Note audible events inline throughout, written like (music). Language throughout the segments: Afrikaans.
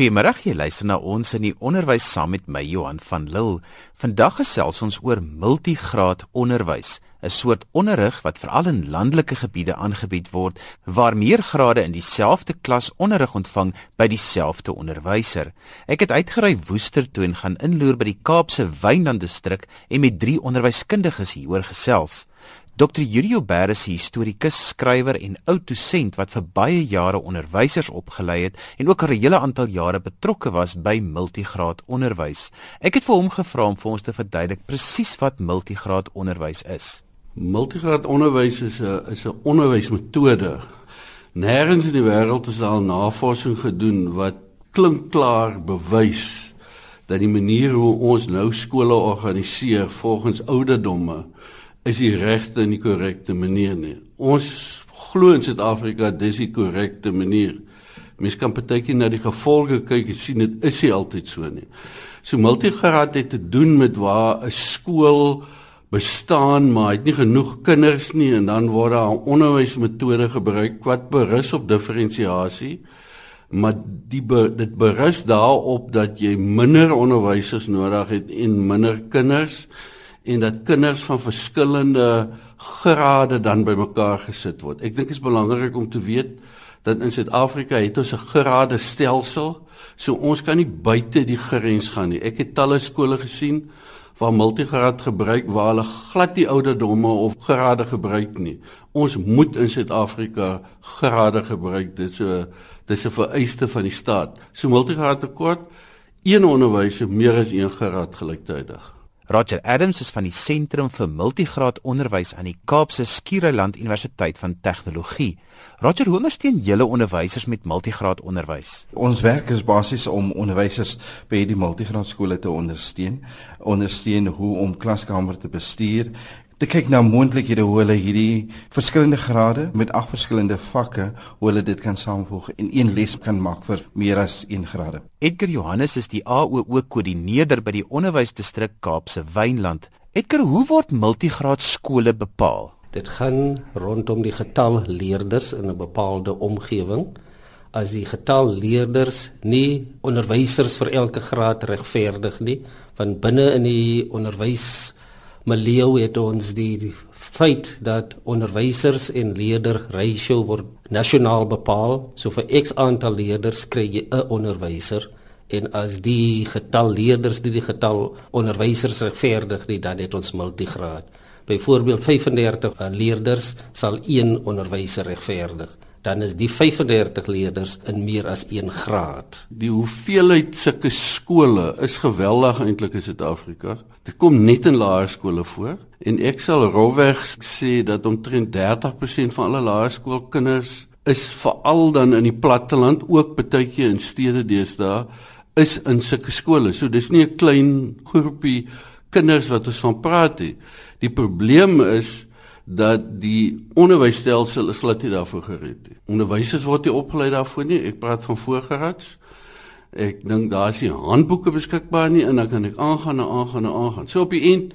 Goeiemôre, jy luister na ons in die onderwys saam met my Johan van Lille. Vandag gesels ons oor multigraad onderwys, 'n soort onderrig wat veral in landelike gebiede aangebied word waar meer grade in dieselfde klas onderrig ontvang by dieselfde onderwyser. Ek het uitgery Woester toe en gaan inloer by die Kaapse Wynland distrik en met drie onderwyskundiges hieroor gesels. Dr. Julio Berres, historikus, skrywer en oud dosent wat vir baie jare onderwysers opgelei het en ook 'n hele aantal jare betrokke was by multigraad onderwys. Ek het vir hom gevra om vir ons te verduidelik presies wat multigraad onderwys is. Multigraad onderwys is 'n is 'n onderwysmetode. Nêrens in die wêreld is daar navorsing gedoen wat klinkklaar bewys dat die manier hoe ons nou skole organiseer volgens ouderdomme is die regte en die korrekte manier nie. Ons glo in Suid-Afrika dis die korrekte manier. Mens kan partykie na die gevolge kyk en sien dit is nie altyd so nie. So multigraad het te doen met waar 'n skool bestaan maar het nie genoeg kinders nie en dan word daar 'n onderwysmetode gebruik wat berus op diferensiasie maar die dit berus daarop dat jy minder onderwysers nodig het en minder kinders en dat kinders van verskillende grade dan bymekaar gesit word. Ek dink dit is belangrik om te weet dat in Suid-Afrika het ons 'n grade stelsel, so ons kan nie buite die grens gaan nie. Ek het talle skole gesien waar multigraad gebruik waar hulle glad nie ouderdomme of grade gebruik nie. Ons moet in Suid-Afrika grade gebruik. Dit is 'n dis 'n vereiste van die staat. So multigraad tekort een onderwyser meer as een graad gelyktydig. Roger Adams is van die Sentrum vir Multigraad Onderwys aan die Kaapse Skiereiland Universiteit van Tegnologie. Roger, hoe ondersteun julle onderwysers met multigraad onderwys? Ons werk is basies om onderwysers by die multigraad skole te ondersteun, ondersteun hoe om klaskamer te bestuur, te kyk na moontlikhede hoe hulle hierdie verskillende grade met ag verskillende vakke hoe hulle dit kan saamvoeg en een les kan maak vir meer as een grade. Edgar Johannes is die AOO koördineerder by die onderwysdistrik Kaapse Wynland. Edgar, hoe word multigraad skole bepaal? Dit gaan rondom die getal leerders in 'n bepaalde omgewing. As die getal leerders nie onderwysers vir elke graad regverdig nie, van binne in die onderwys Maleo het ons die feit dat onderwysers en leerder ratio word nasionaal bepaal. So vir X aantal leerders kry jy 'n onderwyser en as die getal leerders die, die getal onderwysers regverdig, dan het ons multigraad. Byvoorbeeld 35 leerders sal een onderwyser regverdig dan is die 35 leerders in meer as 1 graad. Die hoeveelheid sulke skole is geweldig eintlik in Suid-Afrika. Dit kom net in laerskole voor en ek sal rowweg sê dat omtrent 30% van alle laerskoolkinders is veral dan in die platteland ook partytjie in stede deesdae is in sulke skole. So dis nie 'n klein groepie kinders wat ons van praat nie. Die probleem is dat die onderwysstelsel is glad nie daarvoor gereed nie. Onderwysers word nie opgelei daarvoor nie. Ek praat van voorgeraads. Ek dink daar is nie handboeke beskikbaar nie en dan kan ek aangaan en aangaan en aangaan. So op die eind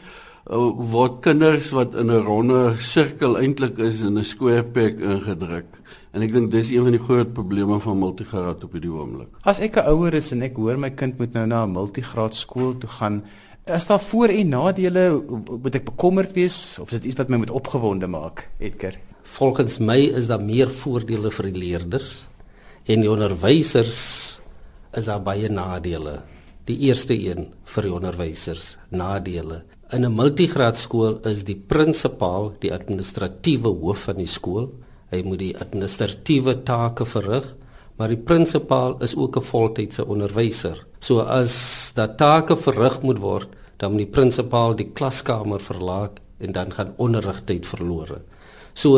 uh, word kinders wat in 'n ronde sirkel eintlik is in 'n square peg ingedruk. En ek dink dis een van die groot probleme van multigraad op hierdie oomblik. As ek 'n ouer is en ek hoor my kind moet nou na 'n multigraad skool toe gaan, Is daar voor en nadele moet ek bekommerd wees of is dit iets wat my moet opgewonde maak, Edgar? Volgens my is daar meer voordele vir die leerders en die onderwysers is daar baie nadele. Die eerste een vir die onderwysers, nadele. In 'n multigraadskool is die prinsipaal die administratiewe hoof van die skool. Hy moet die administratiewe take verrig, maar die prinsipaal is ook 'n voltydse onderwyser. So as daardie take verrig moet word, dan moet die prinsipaal die klaskamer verlaat en dan gaan onderrigtyd verlore. So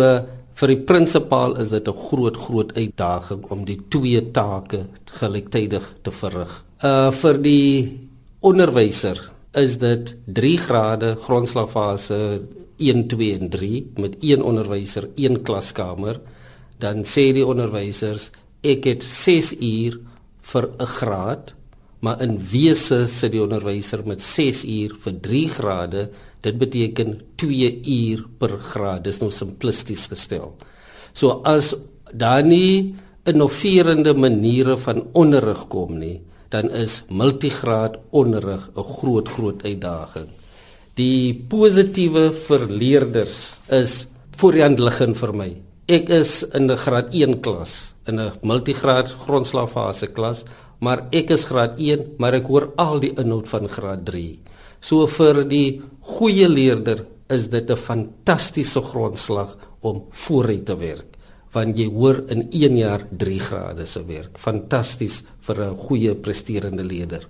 vir die prinsipaal is dit 'n groot groot uitdaging om die twee take gelyktydig te verrig. Uh vir die onderwyser is dit 3 grade grondslagfase 1 2 en 3 met een onderwyser, een klaskamer. Dan sê die onderwysers ek het 6 uur vir 'n graad maar in wese sit die onderwyser met 6 uur vir 3 grade dit beteken 2 uur per graad dis nou simplisties gestel so as daar nie innoverende maniere van onderrig kom nie, dan is multigraad onderrig 'n groot groot uitdaging. Die positiewe vir leerders is voorhandliggend vir my. Ek is in 'n graad 1 klas, in 'n multigraad grondslagfase klas, maar ek is graad 1, maar ek hoor al die inhoud van graad 3. So vir die goeie leerder is dit 'n fantastiese grondslag om vooruit te werk want jy hoor in 1 jaar 3 grade se werk. Fantasties vir 'n goeie presterende leier.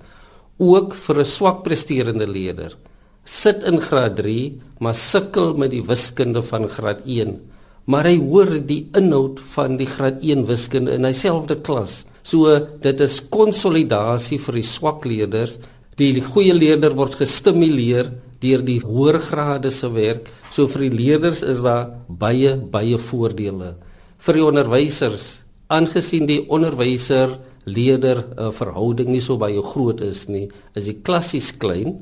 Ook vir 'n swak presterende leier. Sit in graad 3, maar sukkel met die wiskunde van graad 1. Maar hy hoor die inhoud van die graad 1 wiskunde in dieselfde klas. So dit is konsolidasie vir die swak leerders. Die, goeie leerder word gestimuleer deur die hoër grade se werk. So vir die leerders is daar baie baie voordele vir die onderwysers aangesien die onderwyser leerder uh, verhouding nie so baie groot is nie is die klassies klein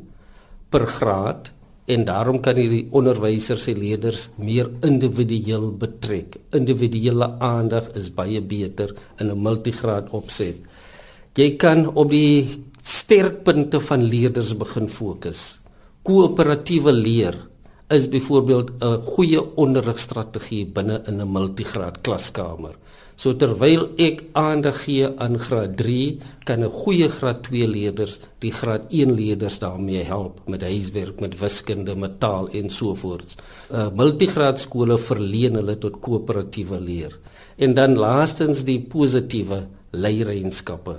per graad en daarom kan hierdie onderwysers se leerders meer individueel betrek. Individuele aandag is baie beter in 'n multigraad opset. Jy kan op die sterkpunte van leerders begin fokus. Koöperatiewe leer is byvoorbeeld 'n goeie onderrigstrategie binne in 'n multigraad klaskamer. So terwyl ek aandag gee aan graad 3, kan 'n goeie graad 2 leerders die graad 1 leerders daarmee help met huiswerk, met wiskunde, met taal en so voort. uh, Multigraad skole verleen hulle tot koöperatiewe leer. En dan laastens die positiewe leierskappe.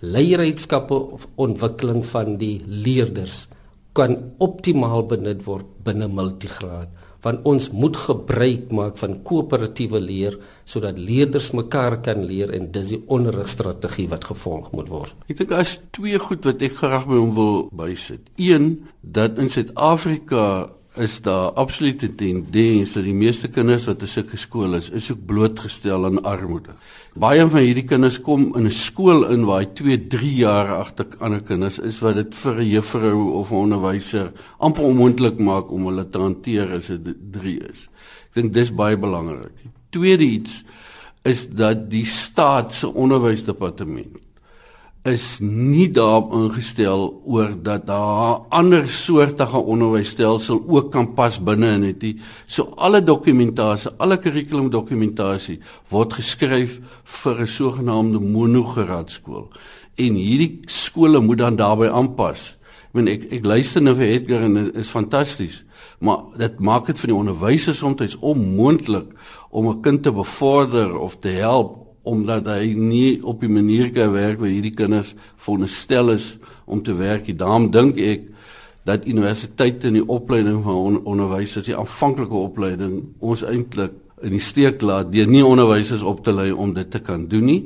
Leierskappe ontwikkeling van die leerders kan optimaal benut word binne multigraad want ons moet gebruik maak van koöperatiewe leer sodat leerders mekaar kan leer en dis die onderrigstrategie wat gevolg moet word. Ek dink daar is twee goed wat ek graag by hom wil bysit. Een dat in Suid-Afrika is daar absolute tendens dat die meeste kinders wat in sulke skole is, is ook blootgestel aan armoede. Baie van hierdie kinders kom in 'n skool in waar hy 2, 3 jaar agter ander kinders is wat dit vir 'n juffrou of 'n onderwyser amper onmoontlik maak om hulle te hanteer as dit 3 is. Ek dink dis baie belangrik. Tweede iets is dat die staat se onderwysdepartement is nie daarop ingestel oor dat daar ander soortige onderwysstelsel ook kan pas binne in dit. So alle dokumentasie, alle kurrikulumdokumentasie word geskryf vir 'n sogenaamde monogradskool. En hierdie skole moet dan daarbey aanpas. Ek meen ek ek luister nou vir Edgar en dit is fantasties, maar dit maak dit vir die onderwysers soms onmoontlik om 'n kind te bevorder of te help omdat hy nie op die manier kan werk waar hierdie kinders veronderstel is om te werk. Daarom dink ek dat universiteite in die opleiding van on onderwysers, die aanvanklike opleiding, ons eintlik in die steek laat deur nie onderwysers op te lei om dit te kan doen nie.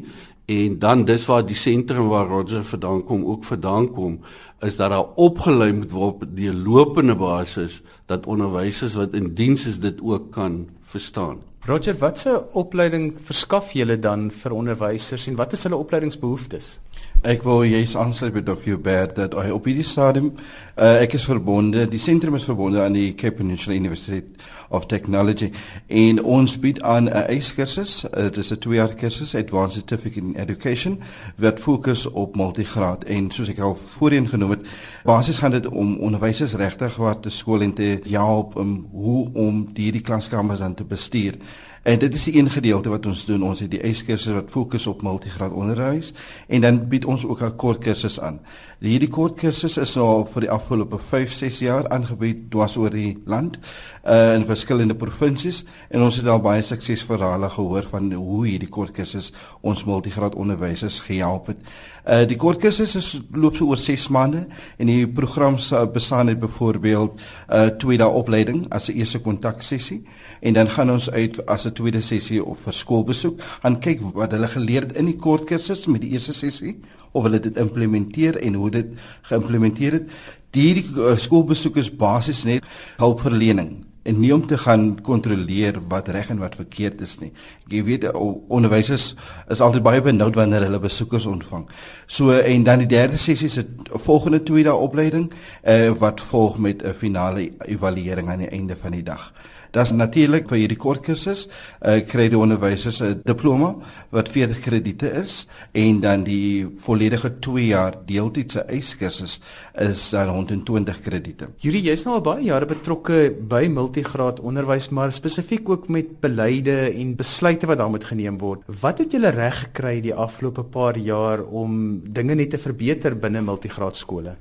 En dan dis waar die sentrum waar Roger vandaan kom ook vandaan kom is dat daar opgelei moet word op die lopende basis dat onderwysers wat in diens is dit ook kan verstaan. Roger, watse opleiding verskaf julle dan vir onderwysers en wat is hulle opleidingsbehoeftes? Ek wil juis aansluit by Dr. Hubert dat hy op hierdie stadium uh, ek is verbonde, die sentrum is verbonde aan die Cape Peninsula University of Technology en ons bied aan 'n eiskursus. Dit is 'n 2 jaar kursus, Advanced Certificate in Education wat fokus op multigraad en soos ek al voorheen genoem het, basies gaan dit om onderwysers regtig wat te skool en te help om hoe om hierdie klaskamers dan te bestuur. En dit is die een gedeelte wat ons doen. Ons het die eiskursus wat fokus op multigraad onderwys en dan bied ons ook 'n kort kursus aan. Hierdie kort kursus is al vir die afgelope 5, 6 jaar aangebied dwars oor die land uh, in verskillende provinsies en ons het al baie suksesverhale gehoor van hoe hierdie kort kursus ons multigraad onderwysers gehelp het. Uh, die kort kursus is loop so oor 6 maande en die program bestaan uit byvoorbeeld 'n uh, twee dae opleiding as 'n eerste kontaksessie en dan gaan ons uit as 'n tweede sessie of vir skoolbesoek gaan kyk wat hulle geleer het in die kort kursus met die eerste sessie of hulle dit implementeer en hoe dit geïmplementeer het. Hierdie uh, skoolbesoek is basies net hulpverlening en nie om te gaan kontroleer wat reg en wat verkeerd is nie. Jy weet onderwysers is altyd baie benoud wanneer hulle besoekers ontvang. So en dan die derde sessie se volgende twee dae opleiding uh, wat volg met 'n finale evaluering aan die einde van die dag. Daar's natuurlik vir hierdie kort kursus, uh, kry die onderwysers 'n diploma wat 40 krediete is en dan die volledige 2 jaar deeltydse eiskursus is dan 120 krediete. Julie, jy's nou al baie jare betrokke by multigraad onderwys, maar spesifiek ook met beleide en besluite wat daar moet geneem word. Wat het julle reg gekry die afgelope paar jaar om dinge net te verbeter binne multigraad skole?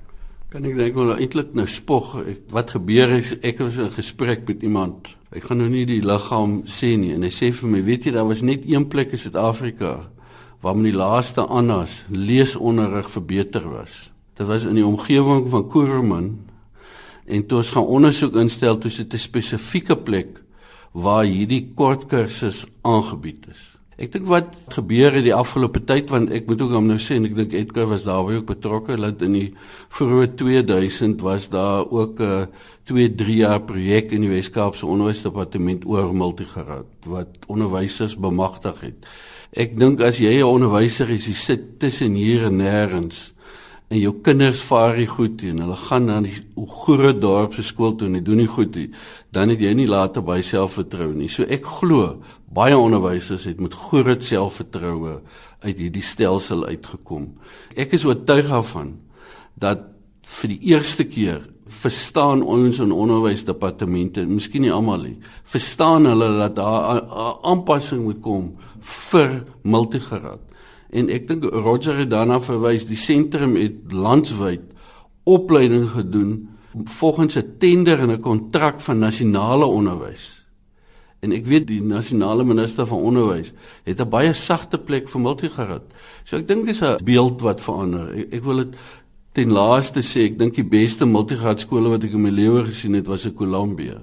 Kan ek dink wel eintlik nou spog ek, wat gebeur is ek was in gesprek met iemand. Ek gaan nou nie die liggaam sê nie en hy sê vir my, weet jy daar was net een plek in Suid-Afrika waar met die laaste annas leesonderrig verbeter was. Dit was in die omgewing van Kuruman en toe ons gaan ondersoek instel toe sit 'n spesifieke plek waar hierdie kort kursus aangebied is. Ek dink wat gebeur het die afgelope tyd want ek moet ook hom nou sê en ek dink Edgar was daarbey ook betrokke dat in die vroeë 2000 was daar ook 'n 2-3 jaar projek in die Wes-Kaapse Onderwysdepartement oor multigraad wat onderwysers bemagtig het. Ek dink as jy 'n onderwyser is, jy sit tussen hier en nêrens en jou kinders vaar nie goed nie en hulle gaan na die groot dorp se skool toe en hulle doen nie goed nie, dan het jy nie later baie selfvertroue nie. So ek glo baie onderwysers het met groot selfvertroue uit hierdie stelsel uitgekom. Ek is oortuig daarvan dat vir die eerste keer verstaan ons in onderwysdepartemente, miskien nie almal nie, verstaan hulle dat daar 'n aanpassing moet kom vir multigraad. En ek dink Roger het daarna verwys, die sentrum het landwyd opleiding gedoen volgens 'n tender en 'n kontrak van nasionale onderwys. En ek weet die nasionale minister van onderwys het 'n baie sagte plek vir multigraad. So ek dink dis 'n beeld wat verander. Ek, ek wil dit ten laaste sê, ek dink die beste multigraad skole wat ek in my lewe gesien het was in Columbia.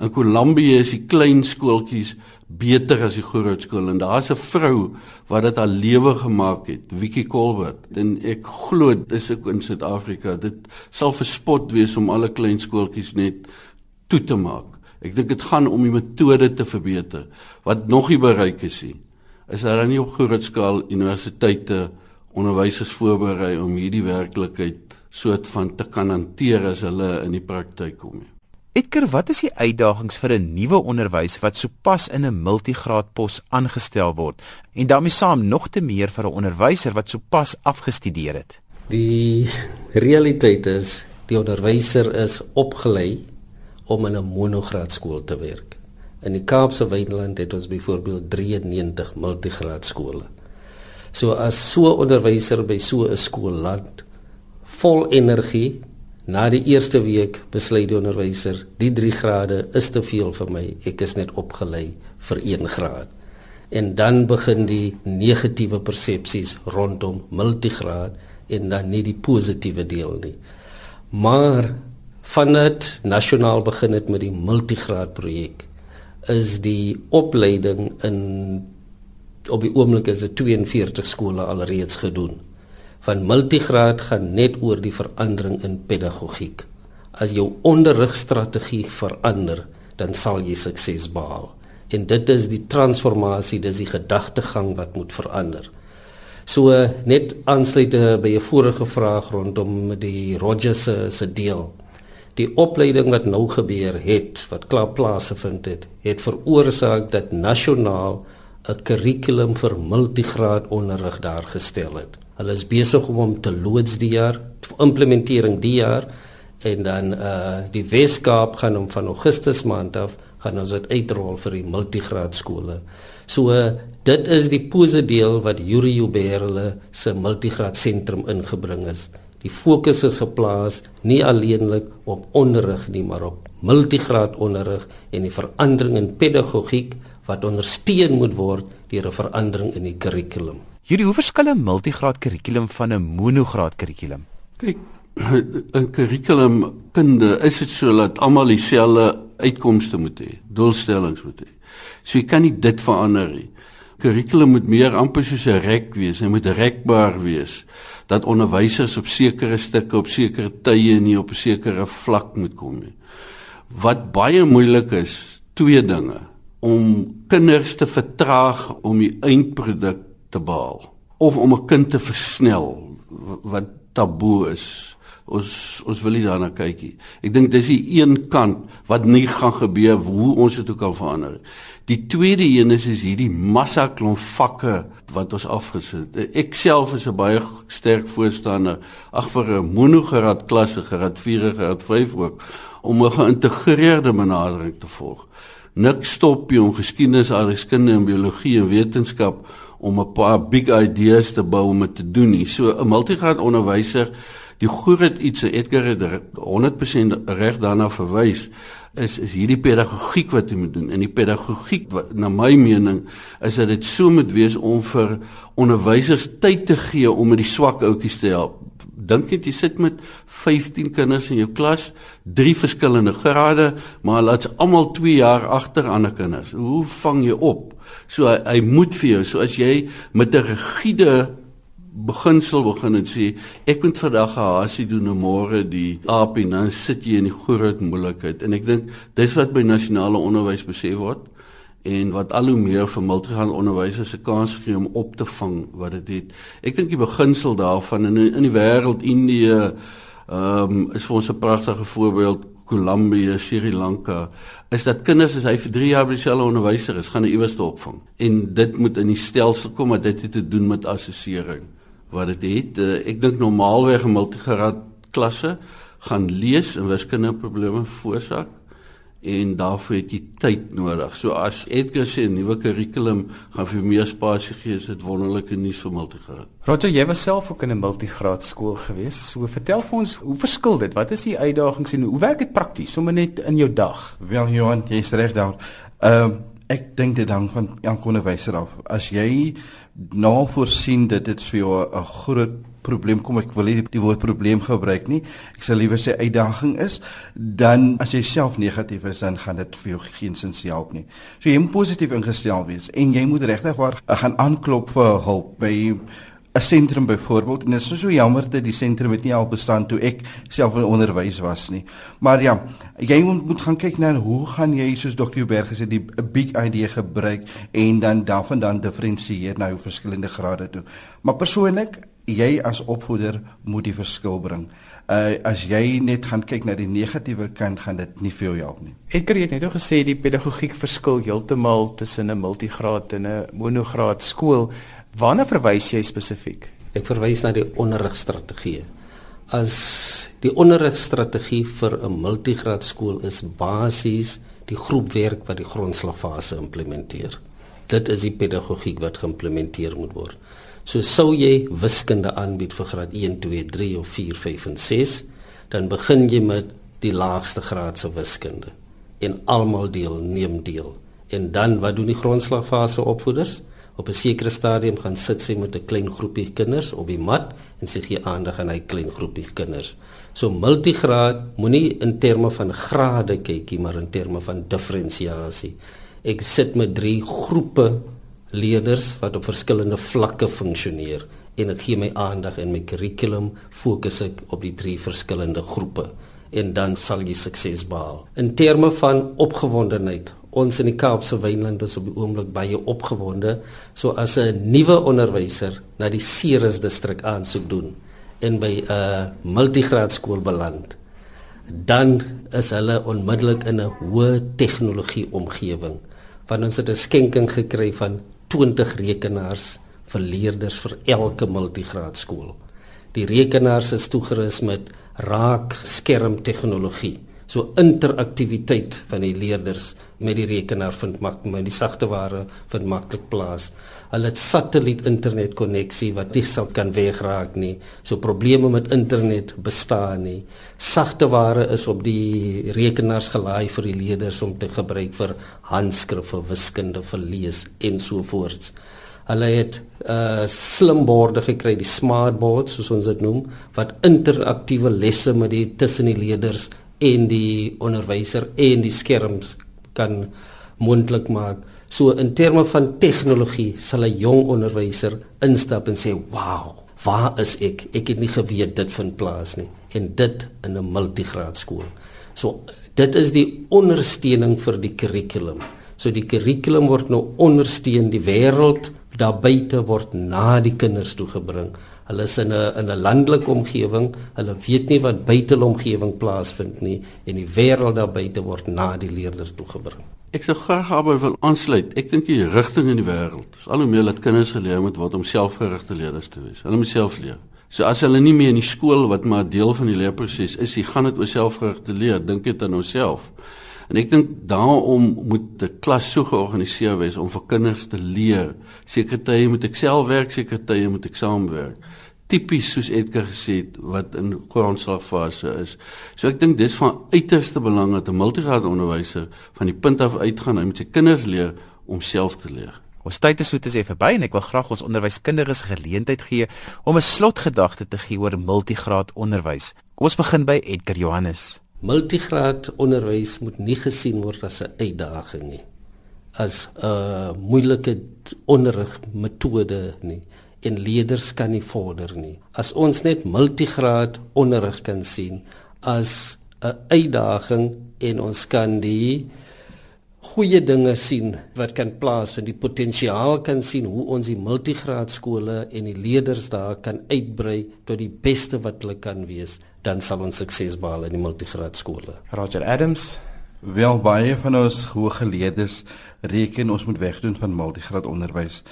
In Columbia is die klein skooltjies beter as die groot skole en daar's 'n vrou wat dit haar lewe gemaak het, Vicky Colbert. En ek glo dis ook in Suid-Afrika. Dit sal verspot wees om alle klein skooltjies net toe te maak. Ek dink dit gaan om die metode te verbeter. Wat nog nie bereik is nie, is dat daar nie op groot skaal universiteite onderwysers voorberei om hierdie werklikheid soort van te kan hanteer as hulle in die praktyk kom nie. Edgar, wat is die uitdagings vir 'n nuwe onderwyser wat sopas in 'n multigraad pos aangestel word en daarmee saam nog te meer vir 'n onderwyser wat sopas afgestudeer het? Die realiteit is die onderwyser is opgelei om in 'n monograad skool te werk. In die Kaapse Wynland het ons byvoorbeeld 93 multigraad skole. So as so 'n onderwyser by so 'n skool land vol energie na die eerste week besluit die onderwyser, die 3 grade is te veel vir my. Ek is net opgelei vir 1 graad. En dan begin die negatiewe persepsies rondom multigraad en dan nie die positiewe deel nie. Maar van dit nasionaal begin het met die multigraad projek is die opleiding in op die oomblik is dit 42 skole alreeds gedoen. Van multigraad gaan net oor die verandering in pedagogiek. As jou onderrigstrategie verander, dan sal jy sukses behaal. En dit is die transformasie, dis die gedagtegang wat moet verander. So net aansluit by 'n vorige vraag rondom die Rogers se deel die opleiding wat nou gebeur het wat klaar plaasgevind het het veroorsaak dat nasionaal 'n kurrikulum vir multigraad onderrig daar gestel het. Hulle is besig om hom te loods die jaar, implementering die jaar en dan uh die Weskaap gaan hom van Augustus maand af gaan ons dit uitrol vir die multigraad skole. So uh, dit is die positiewe deel wat Yuri Uberle se multigraad sentrum ingebring het. Die fokus is geplaas nie alleenlik op onderrig nie, maar op multigraad onderrig en die verandering in pedagogiek wat ondersteun moet word deur 'n verandering in die kurrikulum. Hierdie hoe verskil 'n multigraad kurrikulum van 'n monograad kurrikulum? Kyk, (clears throat) 'n kurrikulum kunde is dit so dat almal dieselfde uitkomste moet hê, doelstellings moet hê. So jy kan nie dit verander nie. Kurrikulum moet meer amper soos 'n rek wees, hy moet rekbaar wees dat onderwysers op sekere stukke op sekere tye nie op 'n sekere vlak moet kom nie. Wat baie moeilik is, twee dinge om kinders te vertraag om die eindproduk te behaal of om 'n kind te versnel wat taboe is Ons ons wil nie daarna kyk nie. Ek dink dis die een kant wat nie gaan gebeur hoe ons dit ook kan verander. Die tweede een is is hierdie massa klomp vakke wat ons afgesit. Ek self is 'n baie sterk voorstander ag vir 'n monograad klasse, graad 4, graad 5 ook om 'n geïntegreerde benadering te volg. Nik stop jy om geskiedenis, aardrykskunde en biologie en wetenskap om 'n paar big ideas te bou om dit te doen nie. So 'n multigraad onderwyser, die groot iets Edgar het 100% reg daarna verwys is is hierdie pedagogiek wat jy moet doen. En die pedagogiek wat na my mening is dat dit so moet wees om vir onderwysers tyd te gee om met die swak ouetjies te help. Dink net jy sit met 15 kinders in jou klas, drie verskillende grade, maar laat almal 2 jaar agter ander kinders. Hoe vang jy op? So hy, hy moet vir jou, so as jy met 'n rigiede beginsel begin en sê ek moet vandag 'n hasie doen en môre die aap en dan sit jy in die groot moeilikheid en ek dink dis wat by nasionale onderwys besef word en wat al hoe meer vir multigraad onderwysers se kans gee om op te vang wat dit het. Ek dink die beginsel daarvan in in die wêreld Indië ehm um, is vir ons 'n pragtige voorbeeld Kolumbie, Sri Lanka is dat kinders as hy vir 3 jaar by dieselfde onderwyser is, gaan hy iewers te opvang. En dit moet in die stelsel kom wat dit het te doen met assessering wat dit het. Uh, ek dink normaalweg 'n multigraad klasse gaan lees en wiskundige probleme veroorsaak en daarvoor het jy tyd nodig. So as Edgar sê 'n nuwe kurrikulum gaan vir meer spasie gee, is dit wonderlike nuus vir multigraad. Roger, jy was self ook in 'n multigraad skool gewees. So vertel vir ons, hoe verskil dit? Wat is die uitdagings en hoe werk dit prakties sommer net in jou dag? Wel Johan, jy's reg daar. Ehm uh, ek dink dit hang van elke onderwyser af. As jy nou voorsien dat dit vir jou 'n groot probleem kom ek wil nie die woord probleem gebruik nie ek sal liewer sê uitdaging is dan as jy self negatief is dan gaan dit vir jou geen sin help nie. So jy moet positief ingestel wees en jy moet regtig waar gaan aanklop vir hulp by 'n sentrum byvoorbeeld en dit is so jammer dat die sentrum het nie al bestaan toe ek self in onderwys was nie. Maar ja, jy moet, gaan kyk na hoe gaan jy soos Dr. Berg gesê die big idea gebruik en dan daarvan dan diferensieer na jou verskillende grade toe. Maar persoonlik, jy as opvoeder moet die verskil bring. Uh as jy net gaan kyk na die negatiewe kant, gaan dit nie jou help nie. Edgar het net ook gesê die pedagogiek verskil heeltemal tussen 'n multigraad en 'n monograad skool. Waarna verwys jy spesifiek? Ek verwys na die onderrigstrategie. As die onderrigstrategie vir 'n multigraad skool is basies die groepwerk wat die grondslagfase implementeer. Dit is die pedagogiek wat geïmplementeer moet word. So sou jy wiskunde aanbied vir graad 1, 2, 3 of 4, 5 en 6, dan begin jy met die laagste graad se wiskunde en almal deel neem deel. En dan wat doen die grondslagfase opvoeders? Op 'n sekere stadium gaan sit sy met 'n klein groepie kinders op die mat en sy gee aandag aan hy klein groepie kinders. So multigraad moenie in terme van grade kykie maar in terme van diferensiasie. Ek sit met drie groepe leerders wat op verskillende vlakke funksioneer en ek gee my aandag en my kurrikulum fokus ek op die drie verskillende groepe en dan sal jy sukses behaal. In terme van opgewondenheid, ons in die Kaapse Wynland is op die oomblik baie opgewonde. So as 'n nuwe onderwyser na die Ceres distrik aansoek doen en by 'n multigraad skool beland dan is hulle onmiddellik in 'n hoë tegnologie omgewing want ons het 'n skenking gekry van 20 rekenaars vir leerders vir elke multigraad skool die rekenaars is toegerus met raak skerm tegnologie so interaktiwiteit van die leerders met die rekenaar vind mak met die sagte ware vind maklik plaas. Hulle het satelliet internet koneksie wat nie sou kan wegraak nie. So probleme met internet bestaan nie. Sagte ware is op die rekenaars gelaai vir die leerders om te gebruik vir handskrif vir wiskunde vir lees en so voort. Hulle het uh slim borde gekry, die smart boards soos ons dit noem, wat interaktiewe lesse met die tussen die leerders en die onderwyser en die skerms kan moontlik maak. So in terme van tegnologie sal 'n jong onderwyser instap en sê, "Wow, waar is ek? Ek het nie geweet dit vind plaas nie." En dit in 'n multigraad skool. So dit is die ondersteuning vir die kurrikulum. So die kurrikulum word nou ondersteun die wêreld daar buite word na die kinders toe gebring. Hulle is in 'n in 'n landelike omgewing. Hulle weet nie wat buite hulle omgewing plaasvind nie en die wêreld daar buite word na die leerders toegebring. Ek sou graag daarby wil aansluit. Ek dink die rigting in die wêreld is al hoe meer dat kinders geleer moet word om selfgerigte leerders te wees. Hulle moet self leer. So as hulle nie meer in die skool wat maar deel van die leerproses is, jy gaan dit oor selfgerigte leer, dink dit aan jouself. En ek dink daarom moet 'n klas so georganiseer wees om vir kinders te leer. Sekere tye moet ek self werk, sekere tye moet ek saamwerk. Tipies soos Edgar gesê het wat in grondslagfase is. So ek dink dis van uiterste belang dat 'n multigraad onderwyser van die punt af uitgaan en met sy kinders leer om self te leer. Ons tyd is so te sê verby en ek wil graag ons onderwyskundiges geleentheid gee om 'n slotgedagte te gee oor multigraad onderwys. Kom ons begin by Edgar Johannes. Multigraad onderwys moet nie gesien word as 'n uitdaging nie. As 'n uh, moeilike onderrigmetode nie en leerders kan nie vorder nie. As ons net multigraad onderrig kan sien as 'n uitdaging en ons kan die goeie dinge sien wat kan plaasvind, die potensiaal kan sien hoe ons die multigraad skole en die leerders daar kan uitbrei tot die beste wat hulle kan wees dan sal ons sukses behaal in die multigraad skole. Roger Adams Wel baie van ons hooggeleerdes reken ons moet wegdoen van multigraad onderwys.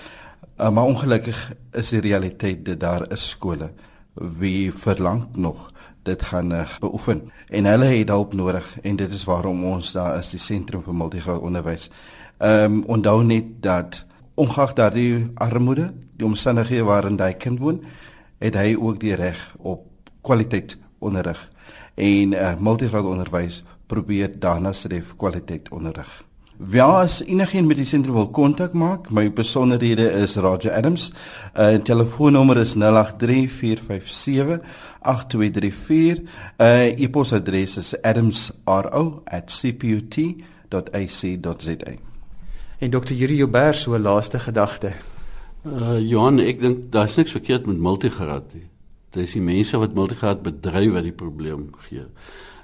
Uh, maar ongelukkig is die realiteit dat daar is skole wie verlang nog dit gaan uh, beoefen en hulle het hulp nodig en dit is waarom ons daar is die sentrum vir multigraad onderwys. Ehm um, onthou net dat ongeag daardie armoede, die omstandighede waarin daai kind woon, het hy ook die reg op kwaliteit onderrig en uh, multigraad onderwys probeer daarna streef kwaliteit onderrig. Wie as enigiemand met die sentrum wil kontak maak, my besonderhede is Roger Adams. Uh telefoonnommer is 0834578234. Uh e-posadres is adamsro@cput.ac.za. En Dr. Yuri Joubert so 'n laaste gedagte. Uh Johan, ek dink daar's niks verkeerd met multigraad nie. Dis die mense wat multigraad bedryf wat die probleem gee.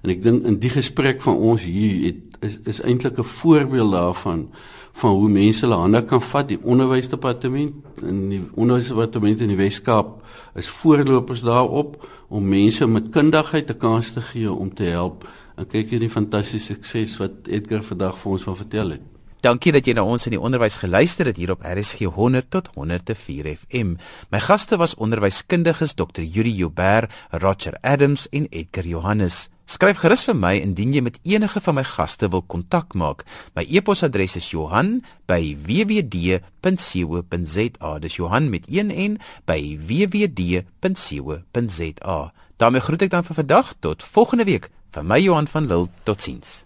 En ek dink in die gesprek van ons hier het is, is eintlik 'n voorbeeld daarvan van hoe mense hulle hande kan vat die onderwysdepartement en die onderwysdepartement in die Wes-Kaap is voorlopers daarop om mense met kundigheid 'n kans te gee om te help. En kyk hierdie fantastiese sukses wat Edgar vandag vir ons van vertel het. Dankie dat jy na ons in die onderwys geluister het hier op RSG 100 tot 104 FM. My gaste was onderwyskundiges Dr. Yuri Joubert, Roger Adams en Edgar Johannes. Skryf gerus vir my indien jy met enige van my gaste wil kontak maak. My e-posadres is Johan@wwd.co.za. Dis Johan met een N by wwd.co.za. daarmee groet ek dan vir vandag tot volgende week. Vir my Johan van Lille. Totsiens.